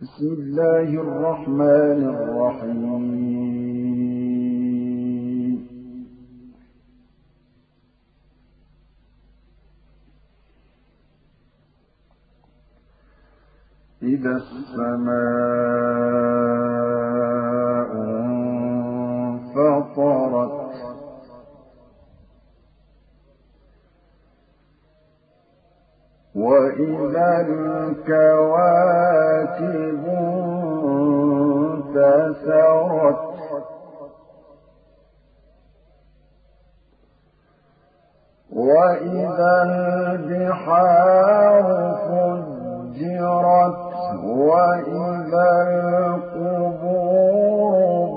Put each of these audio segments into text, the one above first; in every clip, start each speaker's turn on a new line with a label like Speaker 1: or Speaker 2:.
Speaker 1: بسم الله الرحمن الرحيم. إذا السماء انفطرت وإذا الكواكب انتثرت وإذا البحار فجرت وإذا القبور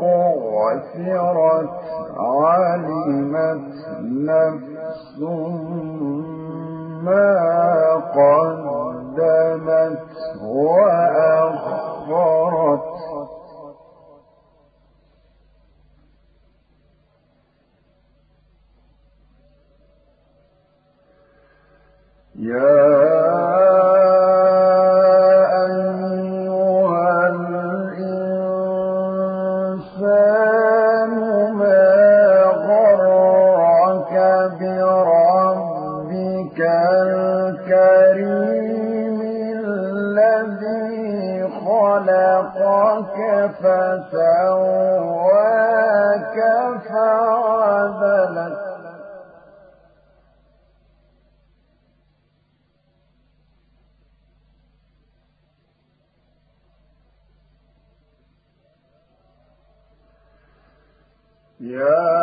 Speaker 1: بعثرت علمت نفس يا خلقك فسواك فعدلك. يا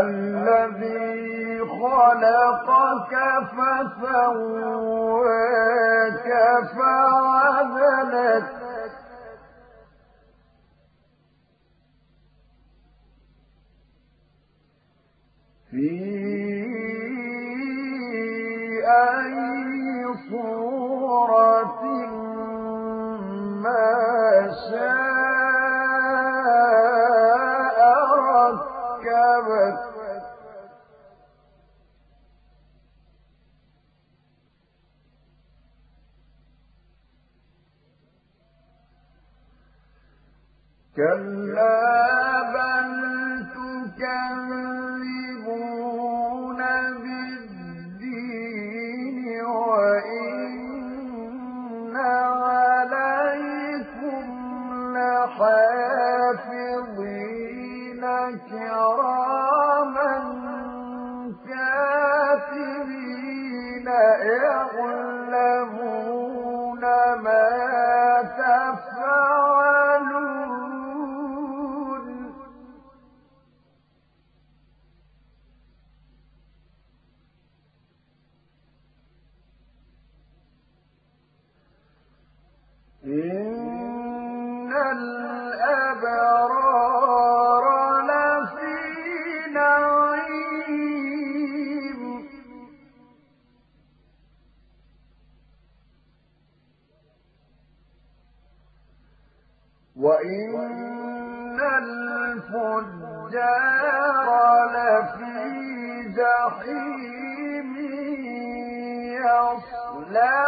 Speaker 1: الذي خلقك فسواك فعدلك. في كلا بل تكذبون بالدين وإن عليكم لحافظين كراما كاتبين يعلمون ما وإن الفجار لفي جحيم يصلونها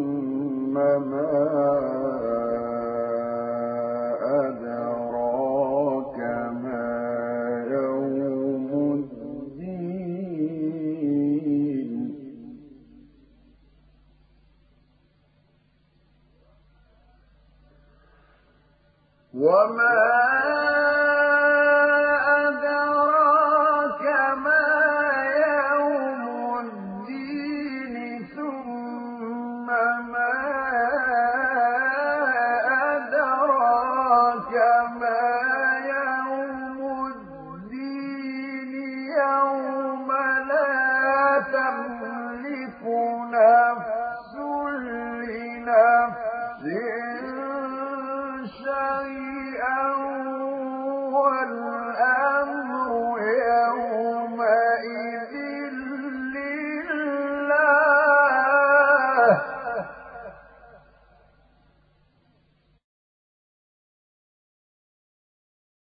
Speaker 1: the